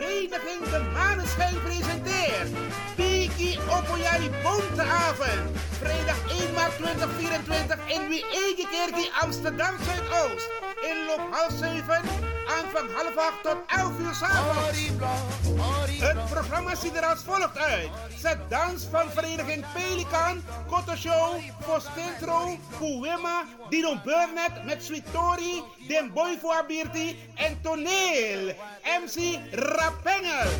Vereniging de Maneschijn presenteert Piki Opoyari Bonteavond. Vrijdag 1 maart 2024 in Wiegekerkie Amsterdam Zuidoost. Inloop half 7, aanvang half 8 tot 11 uur s'avonds. Het programma ziet er als volgt uit. Zet dans van vereniging Pelikan, Koto Show, Postintro, Kuwema, Dino Burnett met Sweet Tori, Den Boy voor en Toneel. MC Rapengel.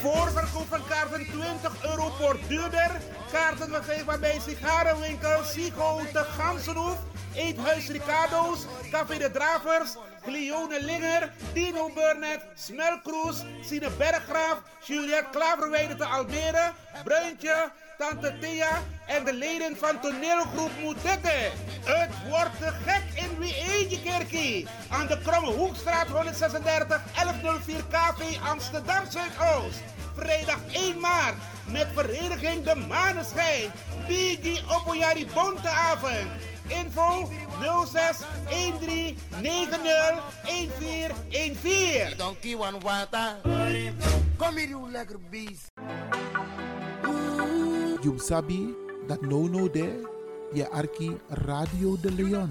Voorverkoop van kaarten 20 euro voor duurder. Kaarten verkrijgbaar bij sigarenwinkel Sigo de Gansenhoef. Eethuis Ricardo's, Café de Dravers, Cleone Linger, Dino Burnett, Smelkroes, Sine Berggraaf, Juliette Klaverweide te Almere, Bruintje, Tante Thea en de leden van toneelgroep Moetette. Het wordt gek in Wiegekerkie. Aan de Kromme Hoekstraat 136 1104 KV Amsterdam Zuidoost. Vrijdag 1 maart met vereniging De Maneschijn. Bigi Opoyari Bonteavond. Info 06 13 90 1414. Donkey one water. Kom hier, you lekker beest. You sabi that no no there, je arki Radio de Leon.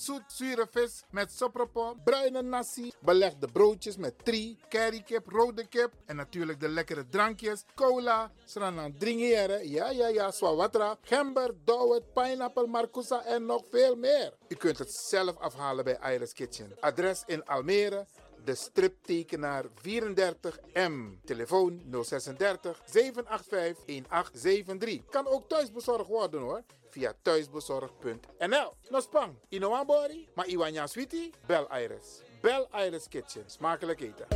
zoet zure vis met sopropo, bruine nasi, belegde broodjes met tri, currykip, rode kip en natuurlijk de lekkere drankjes, cola, sranan dringeren, ja ja ja, swawatra, gember, dowet, pineapple, marcousa en nog veel meer. U kunt het zelf afhalen bij Iris Kitchen. Adres in Almere, de striptekenaar 34M. Telefoon 036 785 1873. Kan ook thuisbezorgd worden hoor. Via thuisbezorgd.nl. No spang, ino body, maar iwanya sweetie, bel Iris. Bel Iris Kitchen. Smakelijk eten.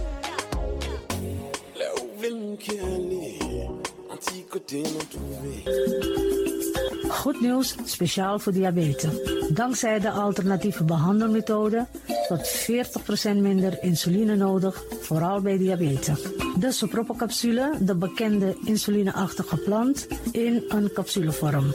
Goed nieuws, speciaal voor diabetes. Dankzij de alternatieve behandelmethode tot 40% minder insuline nodig, vooral bij diabetes. De sopropocapsule, de bekende insulineachtige plant, in een capsulevorm.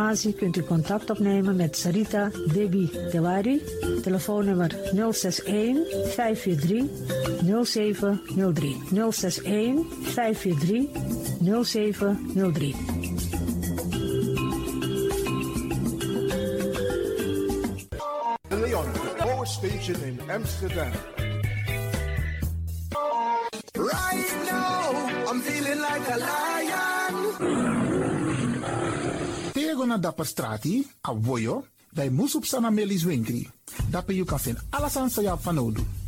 kunt u contact opnemen met Sarita Debi Dewari. Telefoonnummer 061 543 0703. 061 543 0703. De Leon, Power in Amsterdam. Right like a lion. Tego na dapper strati, a voyo, dai musup sana melis winkri. Dapper you kan vinden alles aan sa van nodu.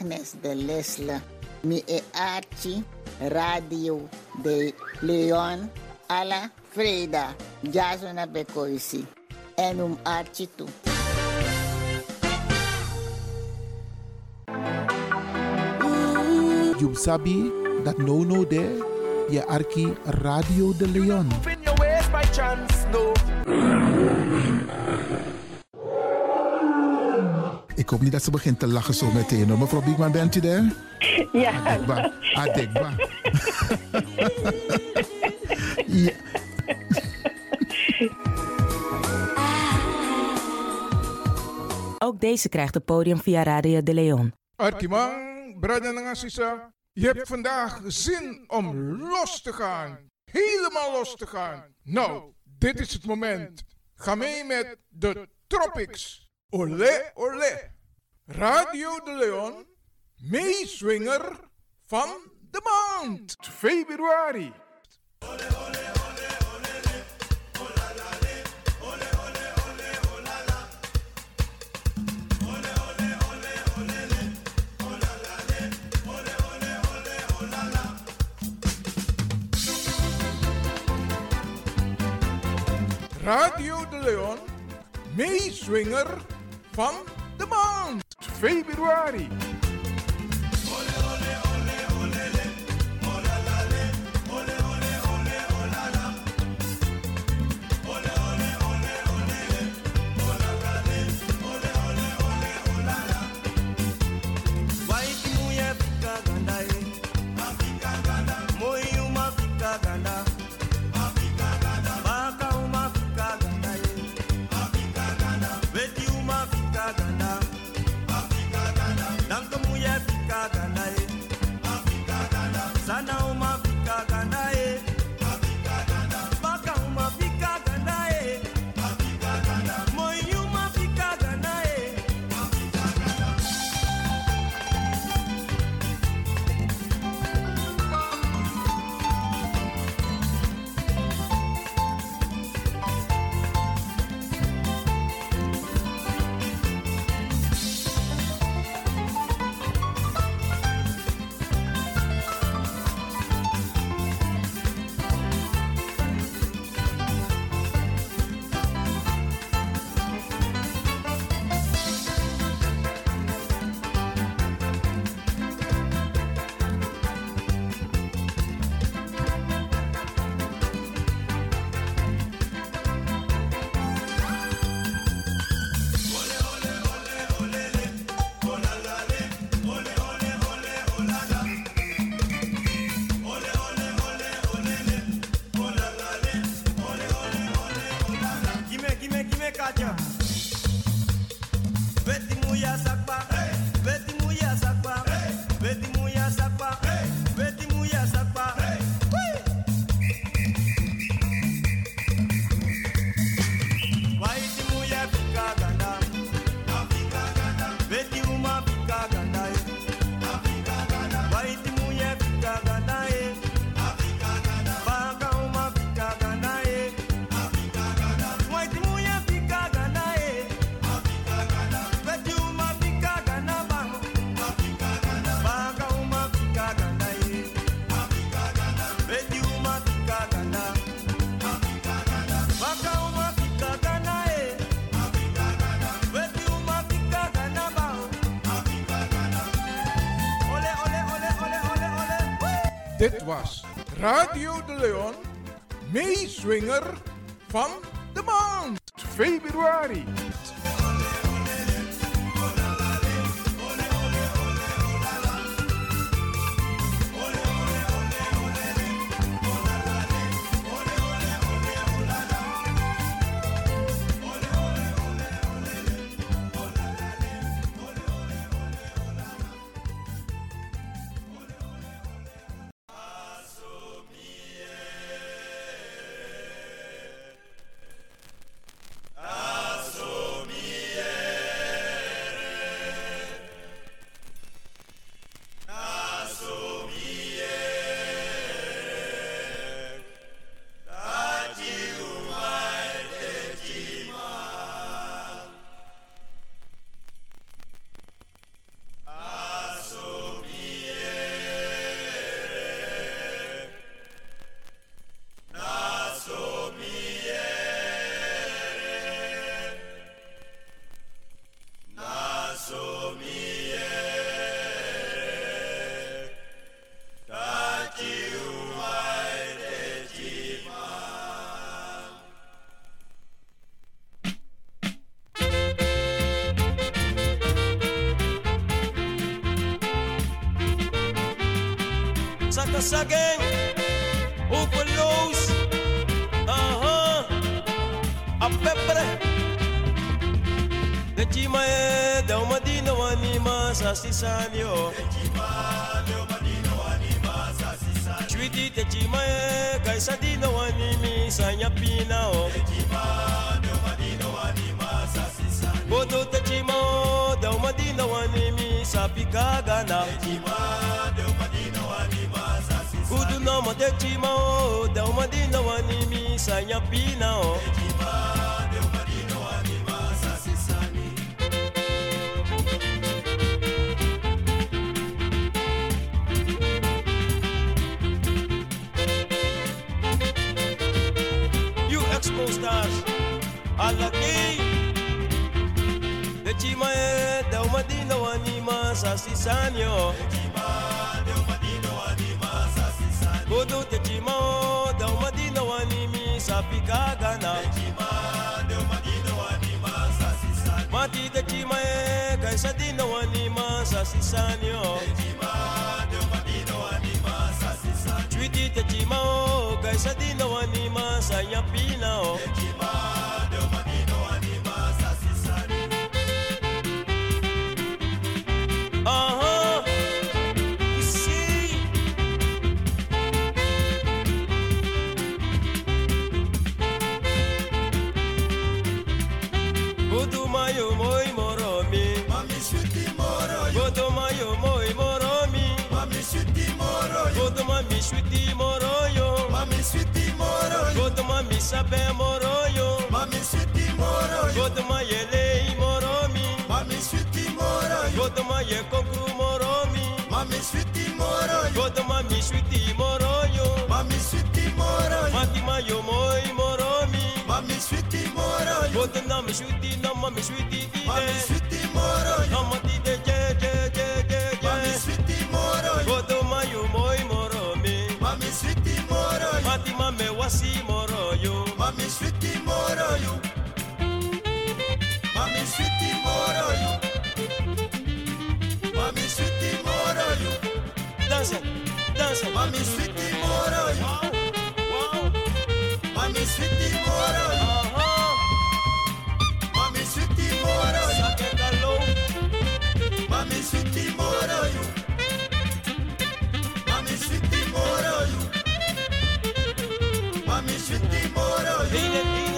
Agnes de Lesle, mi e Archie, Radio de Leon, Ala Freda, Jasona Bekoisi, en um Archie toe. You sabi that no no there, je arki Radio de Leon. In your ways by chance, no. Ik hoop niet dat ze begint te lachen zo meteen. hoor. Mevrouw Biekman, bent u daar? Ja. Adekba. Adekba. ja. Ook deze krijgt het podium via Radio de Leon. Arkimang, brada en sisa, je hebt vandaag zin om los te gaan. Helemaal los te gaan. Nou, dit is het moment. Ga mee met de Tropics. Olé, olé. Radio de Leon, meeswinger van de maand. Februari. Radio de Leon, meeswinger van de maand. Februari. Waiti meeswinger van de maand. Februari. money man, say you feel now. sabe moroyo. Mami suti moroyo. Godma yele moromi. Mami suti moroyo. Godma ye kokru moromi. Mami suti moroyo. Godma mi suti moroyo. Mami suti moroyo. Mati mayo moy moromi. Mami suti moroyo. Godna mi suti na mami suti dide. Mami suti moroyo. Na mati de je je je je mami suti moroyo. Godma yo moy moromi. Mami suti moroyo. Mati mame wasi moroyo moroyo. Mommy sweetie moroyo. mami sweetie moroyo. mami sweetie moroyo. Dança, dança. mami sweetie moroyo. Wow, wow. mami sweetie moroyo. Wow.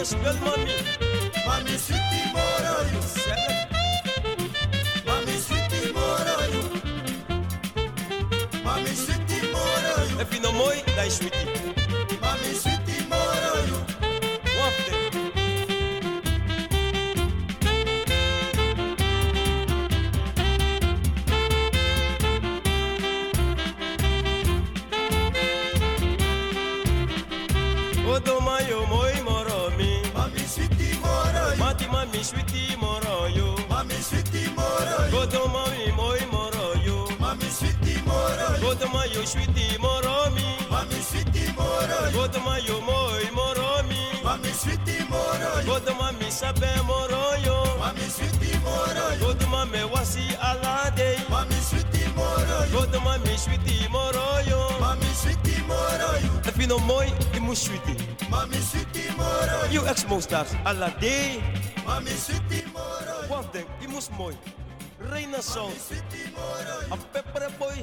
Hele ene spel mami. Mami sweetie moro yo. Mami sweetie moro yo. Mami sweetie moro yo. Heb je nog mooi? Dat is sweetie. mayo shwiti moromi. Mami shwiti moroi god mayo moi moromi. Mami shwiti moroi god mami sabe moroyo. Mami shwiti moroi god mami wasi alade. Mami shwiti moroi god mami shwiti moroyo. Mami shwiti moroi afino moi imu shwiti mami shwiti moroi you ex monsters alade. Mami shwiti moroi one imus moi. Reina Sol, a Pepper Boy.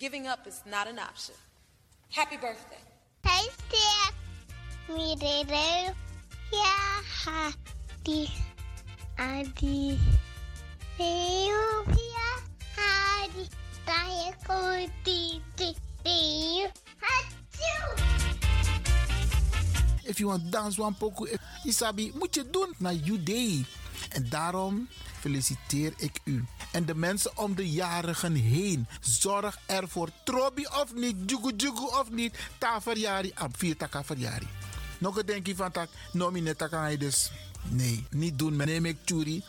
Giving up is not an option. Happy birthday. Hey, Steph. Me, Rere. Yeah, happy. Adi. Ja, hadi. Taye ko titi. Eeuw, hatsjoe. If you want dance one poco, Isabi, moet je doen naar you day. En daarom feliciteer ik u. En de mensen om de jarigen heen. Zorg ervoor. Trobi of niet, jugu jugu of niet. Ta verjari, ab vier taka verjari. Nog een denkje van tak, nomine taka dus. Nee, niet doen. Neem ik churi.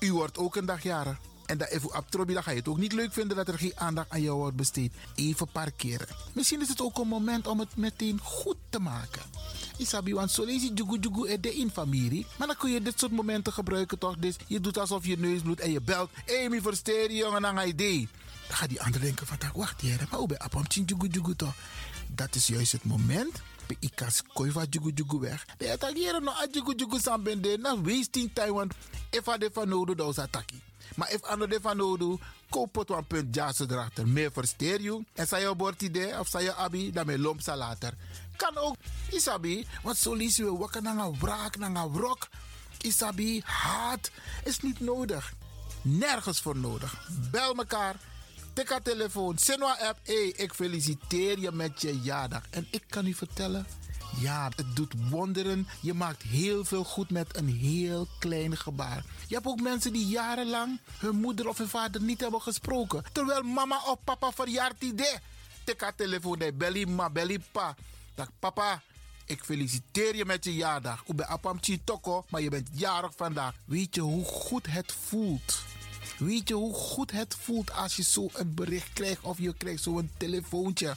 U wordt ook een dag jarig. En dat even op dan ga je het ook niet leuk vinden dat er geen aandacht aan jou wordt besteed. Even parkeren. Misschien is het ook een moment om het meteen goed te maken. Isabi, want zo lees jugu jugu er de in familie. Maar dan kun je dit soort momenten gebruiken toch? Dus je doet alsof je neus bloedt en je belt. Mi versteer je jongen, je idee. Dan gaat die ander denken van, wacht hier, maar hoe ben je op jugu jugu toch? Dat is juist het moment. Ik kan koiva jugu jugu weg. De attackeren no a jugu jugu sambende. Na wasting time, want if I van nodig, dan is. Maar if ando de van nodig, koop het punt jazz erachter. Meer versteer je. En zij je idee of zij je abi, dan me lomp later. Kan ook, isabi, want zo lees je wakker naar een wraak, naar een wrok. Isabi, haat is niet nodig. Nergens voor nodig. Bel mekaar. Tik telefoon. Senwa app. Hey, ik feliciteer je met je jaardag. En ik kan u vertellen. Ja, het doet wonderen. Je maakt heel veel goed met een heel klein gebaar. Je hebt ook mensen die jarenlang hun moeder of hun vader niet hebben gesproken. Terwijl mama of papa verjaart idee. Tik haar telefoon. Hey, belly ma, belly pa. Dag papa. Ik feliciteer je met je jaardag. Ik ben Apam Toko, maar je bent jarig vandaag. Weet je hoe goed het voelt? Weet je hoe goed het voelt als je zo een bericht krijgt of je krijgt zo'n telefoontje?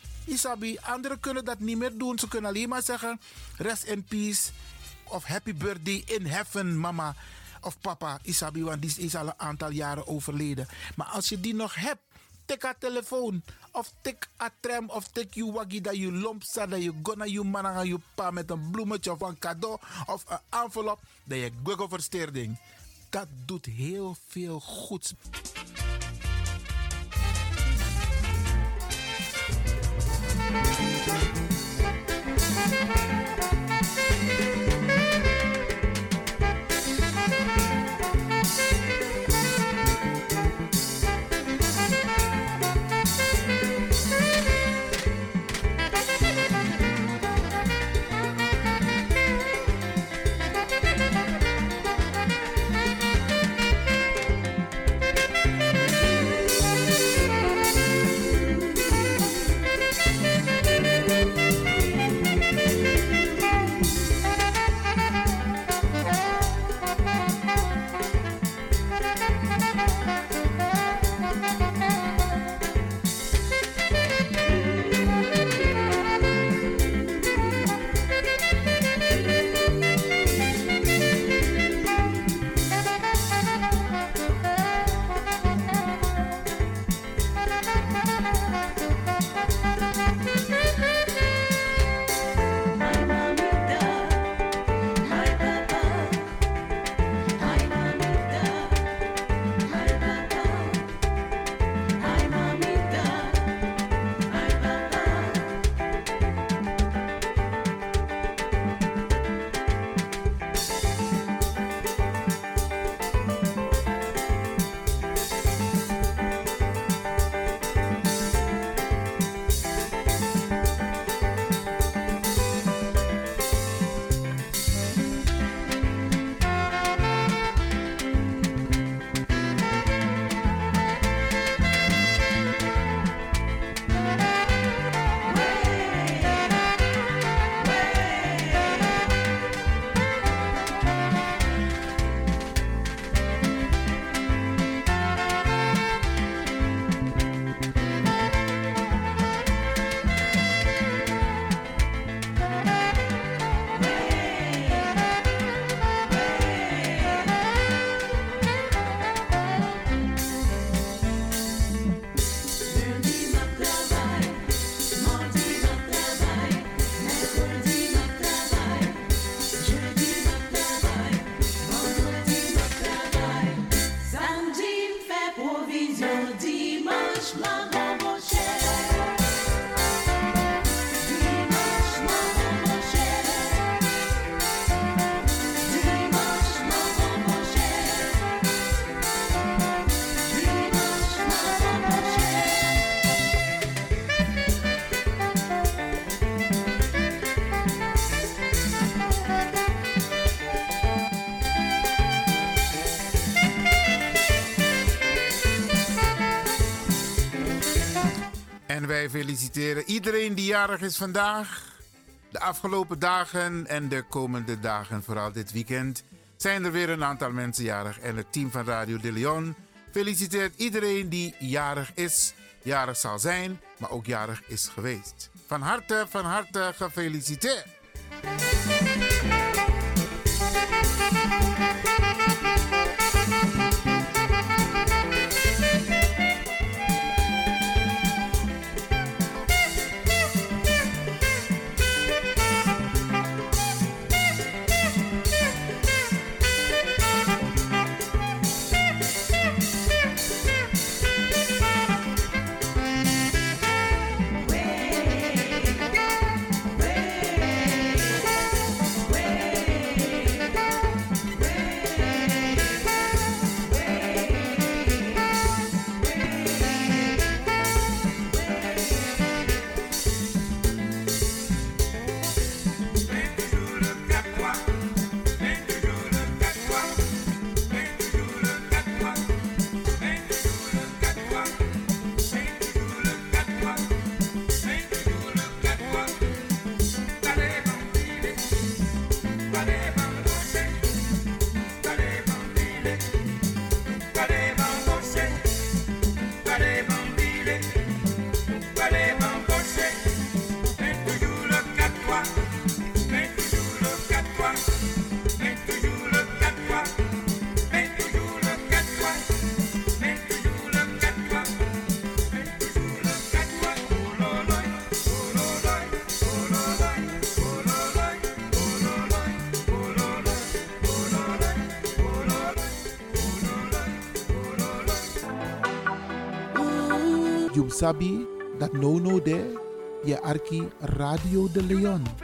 Isabi, anderen kunnen dat niet meer doen. Ze kunnen alleen maar zeggen, rest in peace. Of happy birthday in heaven, mama. Of papa, Isabi, want die is al een aantal jaren overleden. Maar als je die nog hebt, tik haar telefoon. Of tik a tram of tik je waggie dat je lomp staat. Dat je gonna je man aan je pa met een bloemetje of een cadeau. Of een envelop. Dat je google versteerding. Dat doet heel veel goeds. Feliciteren iedereen die jarig is vandaag. De afgelopen dagen en de komende dagen, vooral dit weekend, zijn er weer een aantal mensen jarig. En het team van Radio de Leon feliciteert iedereen die jarig is, jarig zal zijn, maar ook jarig is geweest. Van harte, van harte gefeliciteerd. Sabi that no no there, je arki Radio de Leon.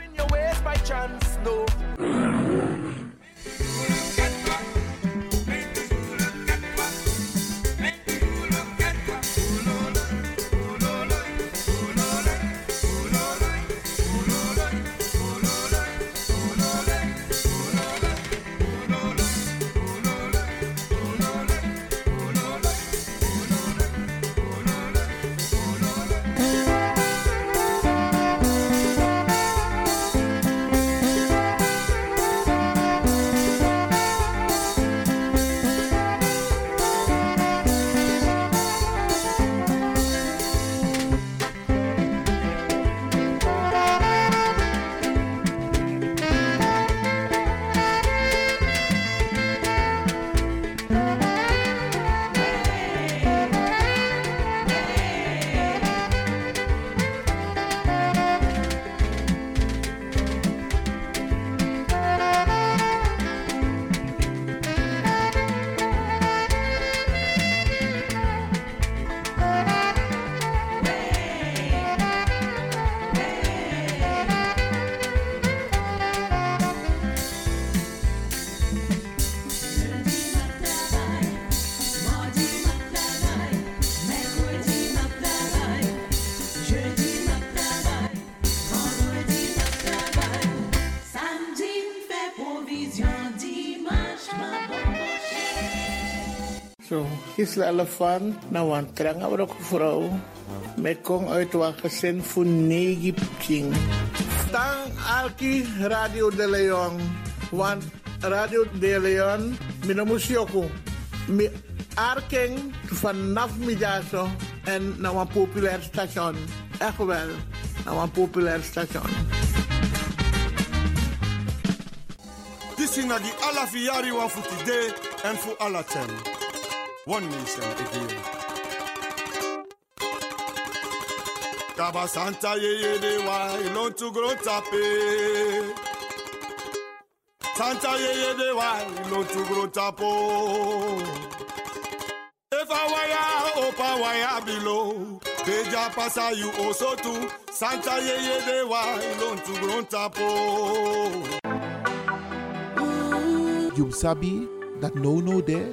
Zo, Gisela Elefant, nou een trange brok vrouw. Met kom uit wat gezin voor negen ping. Tang Alki Radio de Leon. Want Radio de Leon, mina musioko. Mi arking vanaf middago en nou een populair station. Echt wel, nou een populair station. This is na di ala fi yari wan fu today and for alla ten. One nation again. Kaba Santa ye ye de wa ilon tu gro tape. Santa ye ye de wa ilon tu gro tapo. If I wire opa wire below. Deja pasa you also too. Santa ye ye de wa ilon tu gro tapo. You sabi that no no there,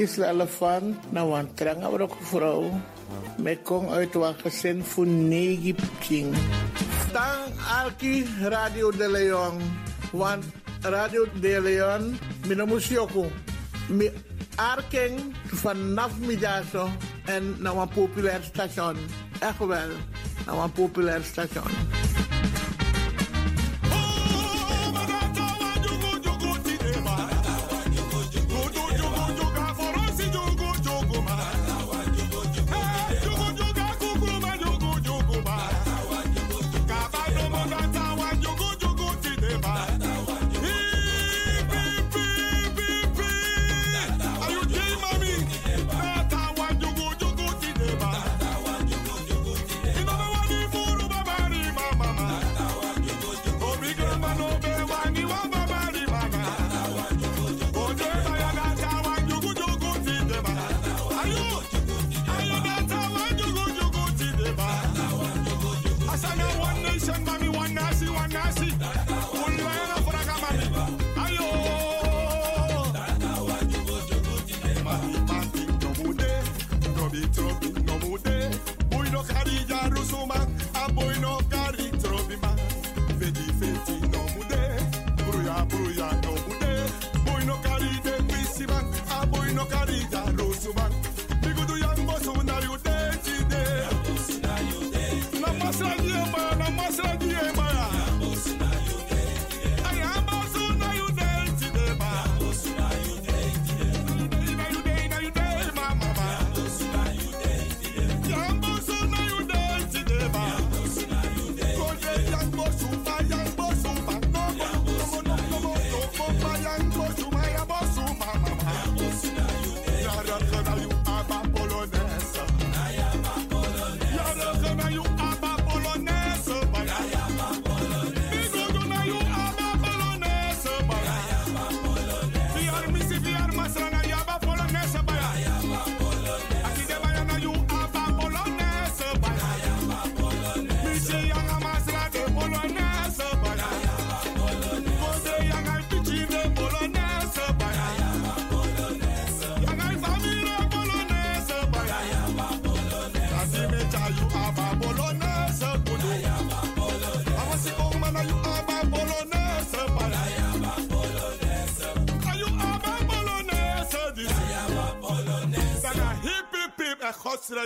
Gisla Elefant, na een trang ook vrouw. Met kong uit een gezin voor negen king. Dank Alki Radio de Leon. Want Radio de Leon, mijn moest Mi arking vanaf Midaso en naar een populair station. Echt wel, naar een populair station.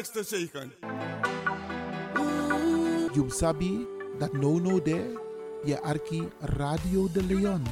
allergrootste zegen. sabi dat no no there, je Arki Radio de Leon.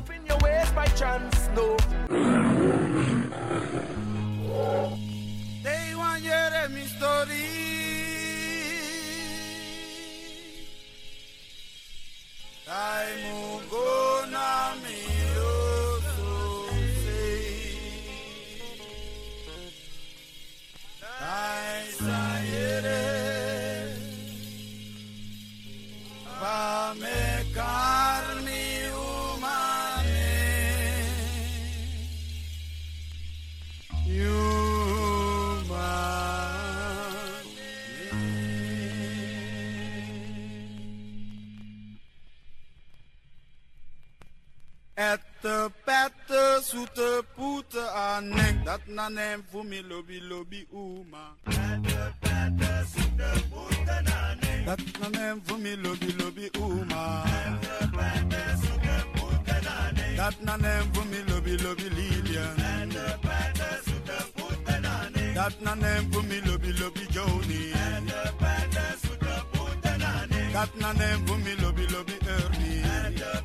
zoete poete aan nek. Dat na nem voor me lobby lobi oema. Pete, pete, zoete poete nek. Dat na nem voor me lobby lobi oema. Pete, pete, zoete poete nek. Dat na nem voor me lobi lobi Lilian. Pete, pete, zoete poete nek. Dat na nem voor me lobby lobby Joni. Pete, pete, zoete poete nek. Dat na nem voor me lobi lobby Ernie.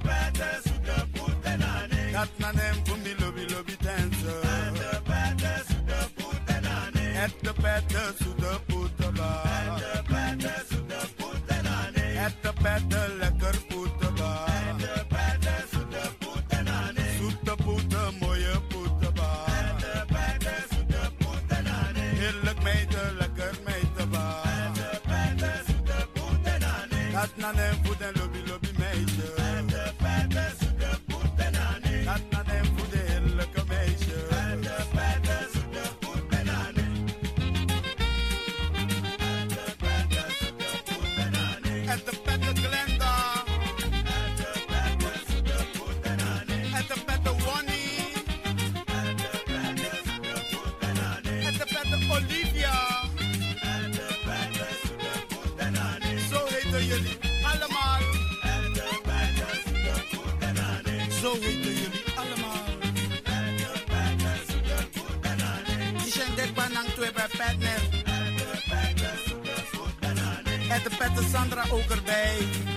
Pete, Kat nanem kumi lobi lobi dancer. At the better. At the better. met de pet Sandra ook erbij.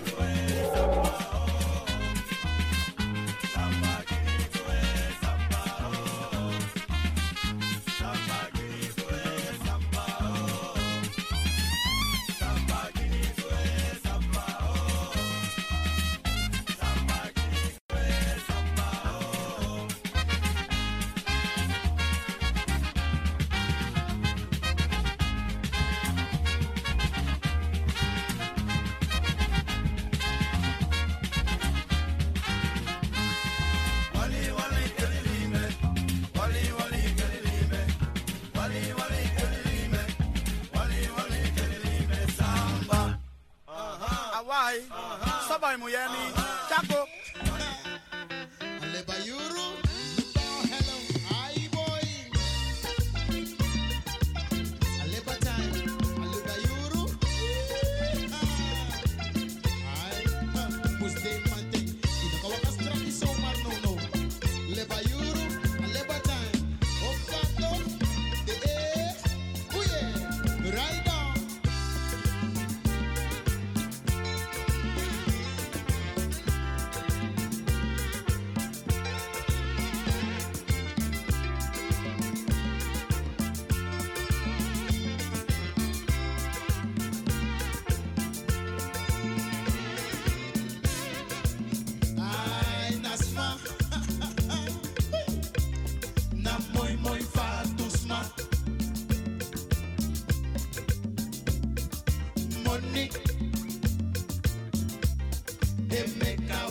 It make now.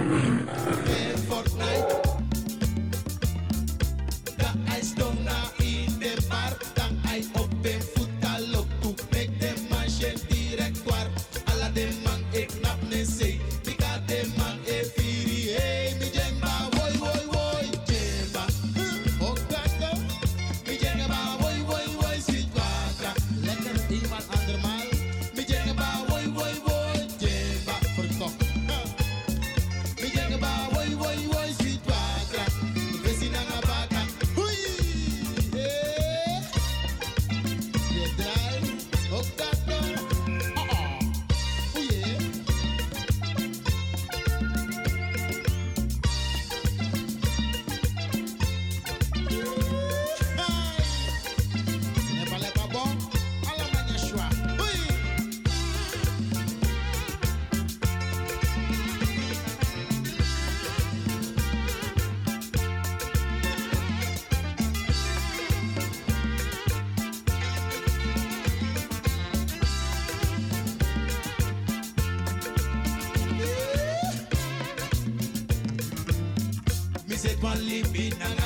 living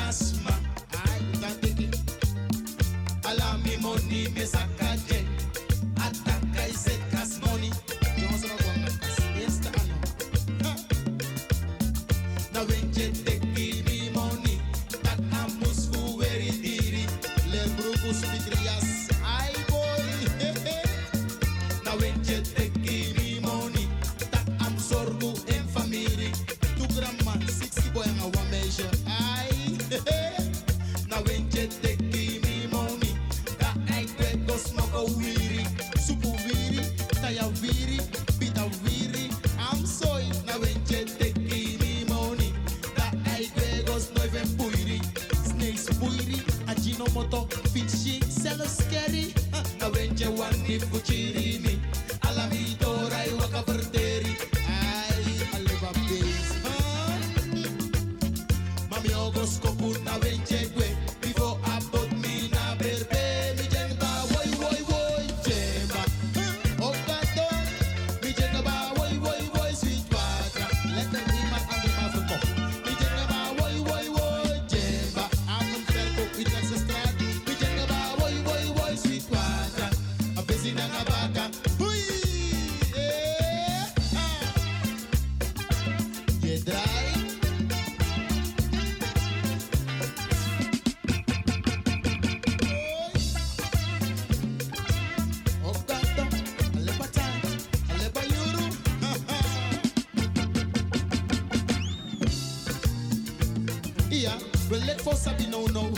Sabino No.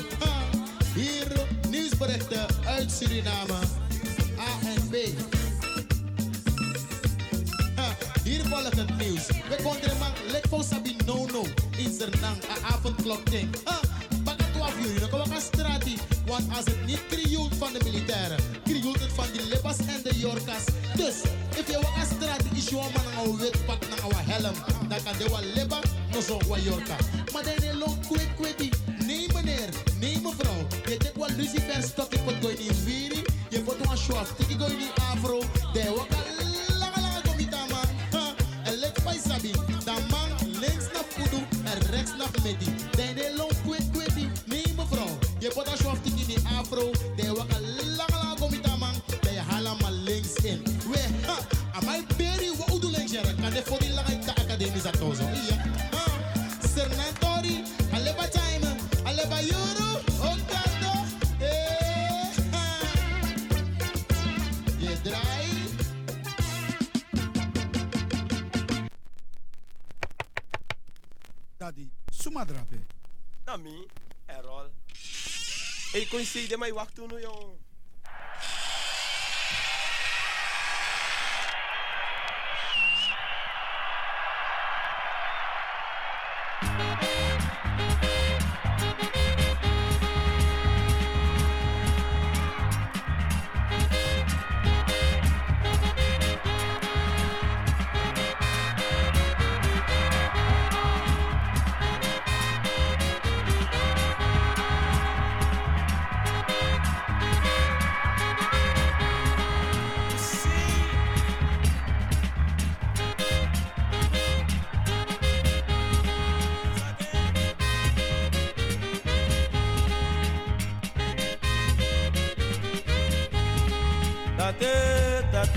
Hier nieuwsberichten uit Suriname. A en B. Hier volgt het nieuws. We konden maar lek Sabino No. In Zernang, a avondklok ding. Bakken 12 uur, dan komen we gaan. Want als het niet krioelt van de militairen, krioelt het van die lippas en de jorkas. Dus, if je wat straten is, je man een wit pak, een helm. Dan kan de wat lipper, nog zo'n wat jorkas. Põe-se demais o Arthur no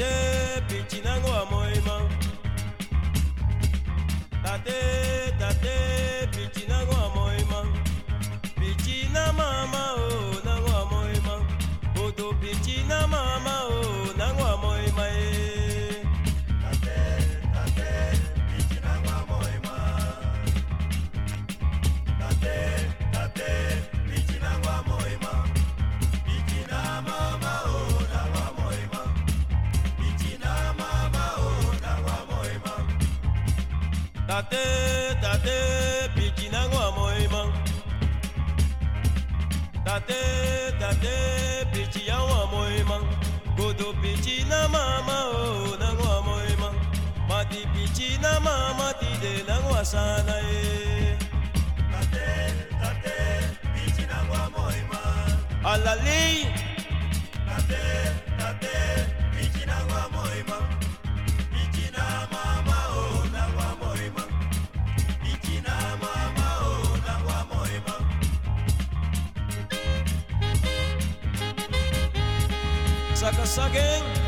day. sucker sucking.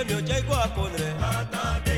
Shemyo Jaguar Conre.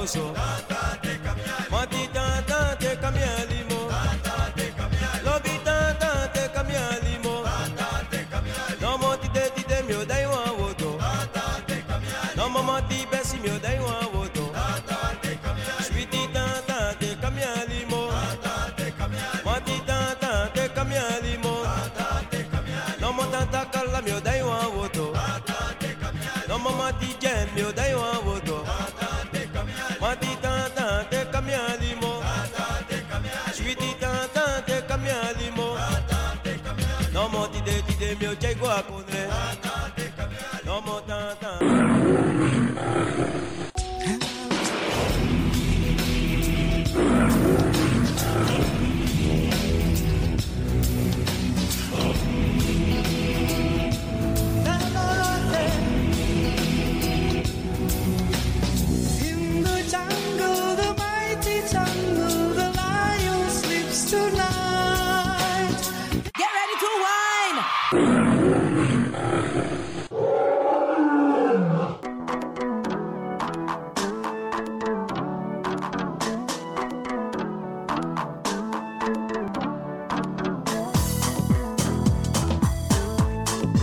Oso. Ma ti tata te kamiali mo. Lo bi tata te kamiali mo. No mo ti de ti de mio dai wan woto. No mo ma ti besi mio dai wan woto. Sweetie tata te kamiali mo. Ma ti tata te kamiali mo. No mo tata kala mio dai wan woto. No mo ma ti de ti de mio jai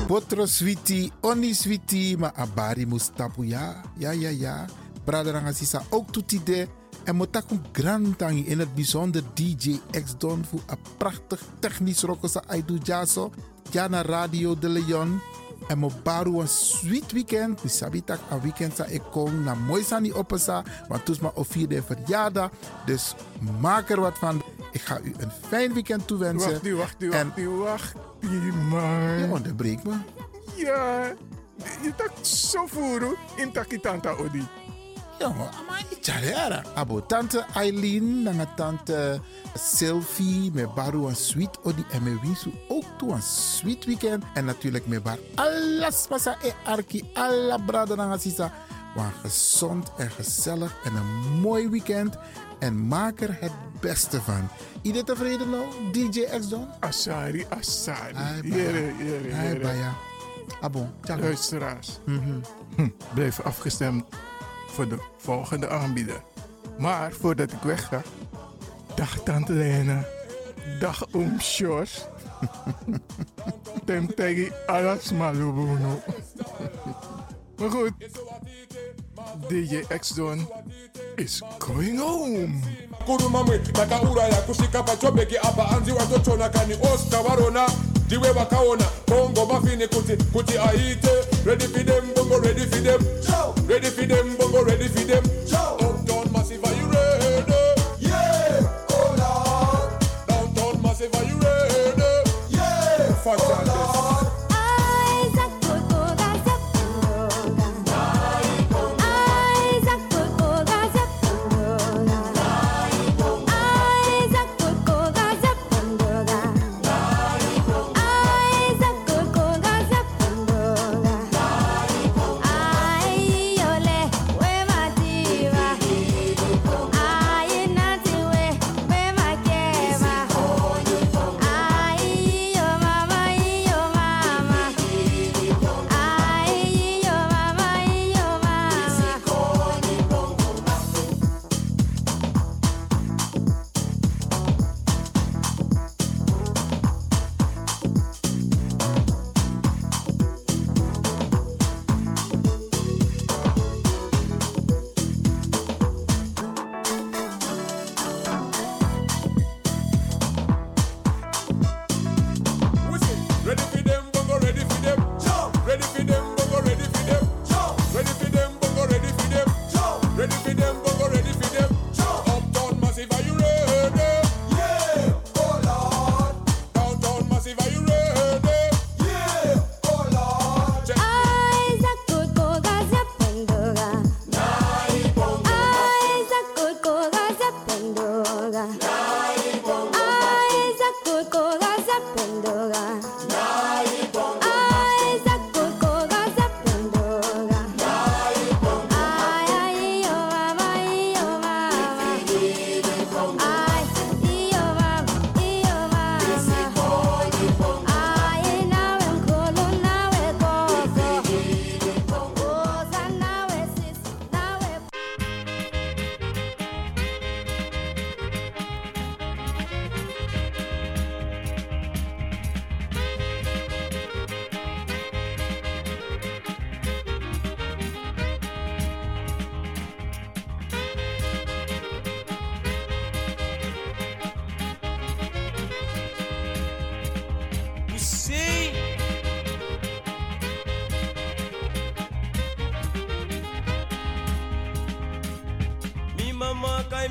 Potro sweetie, oni sweetie, maar abari mustapu ja. Ja, ja, ja. Braderanga sisa ook toetide. En motakum grantangi in het bijzonder DJ X Don voor een prachtig technisch rokosa aidu jaso. Ja na Radio de Leon. En mo baru een sweet weekend. Mi sabitak een weekend sa ik kom na mooi sani opesa. Want toes ma of vierde verjaardag. Dus maak er wat van. Ik ga u een fijn weekend toewensen. Wacht, die, wacht, En- wacht, die, wacht, die, man. Je onderbreekt me. Ja, je tak zo voeren in takitanta odi. Jongen, maar Charera. Abo tante Eileen, nanga tante Sylvie, me baru een sweet odi en me winsu ook toe een sweet weekend. En natuurlijk me bar alles pasa e arki, alla brada nanga sisa. Maar gezond en gezellig en een mooi weekend. En maak er het beste van. Iedereen tevreden nou, DJ X Don? Asari, Asari. Jere, jere, jere. baya. Abo, tjaka. Luisteraars, Mhm. hm, blijf afgestemd voor de volgende aanbieder. Maar voordat ik wegga, dag Tante Lena, dag Oom Sjors. Tem tegi alas malubuno. Maar goed, DJ X-Don is going home. makuruma mwe takauraya kusvika pachobheki apa. Anzi watochona kani oscar varona ndiwe vakaona bongo mafini kuti kuti aite. Ready for them bongo ready for them. Ready for them bongo ready for them. Uptown massive are you ready? Yeah! Oh lord downtown massive are you ready? Yeah! Fantasies Ready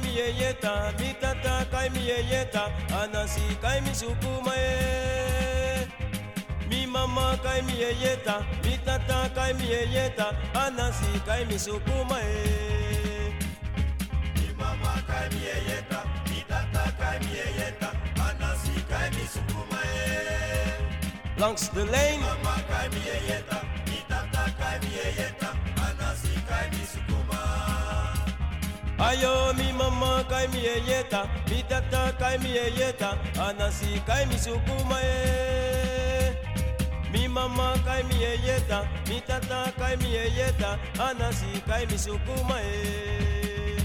mi yeyeta, mi kai mi anasi kai mi sukuma e. Mi mama kai mi yeyeta, kai mi anasi kai mi sukuma e. Mi mama kai mi yeyeta, kai mi anasi kai mi sukuma e. Langs de lijn. Mama kai mi yeyeta, kai mi anasi kai mi. Ayo mi mama kai mi yeyeta, mi tata kai mi yeyeta, anasi kai mi sukuma e. Mi mama kai mi yeyeta, mi tata kai mi yeyeta, anasi kai mi sukuma e.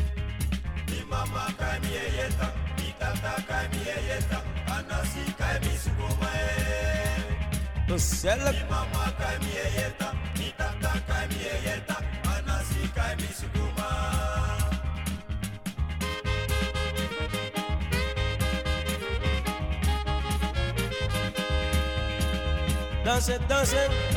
Mi mama kai mi yeyeta, mi tata kai mi yeyeta, anasi kai mi sukuma e. Mi mama kai mi yeyeta, dancing, it.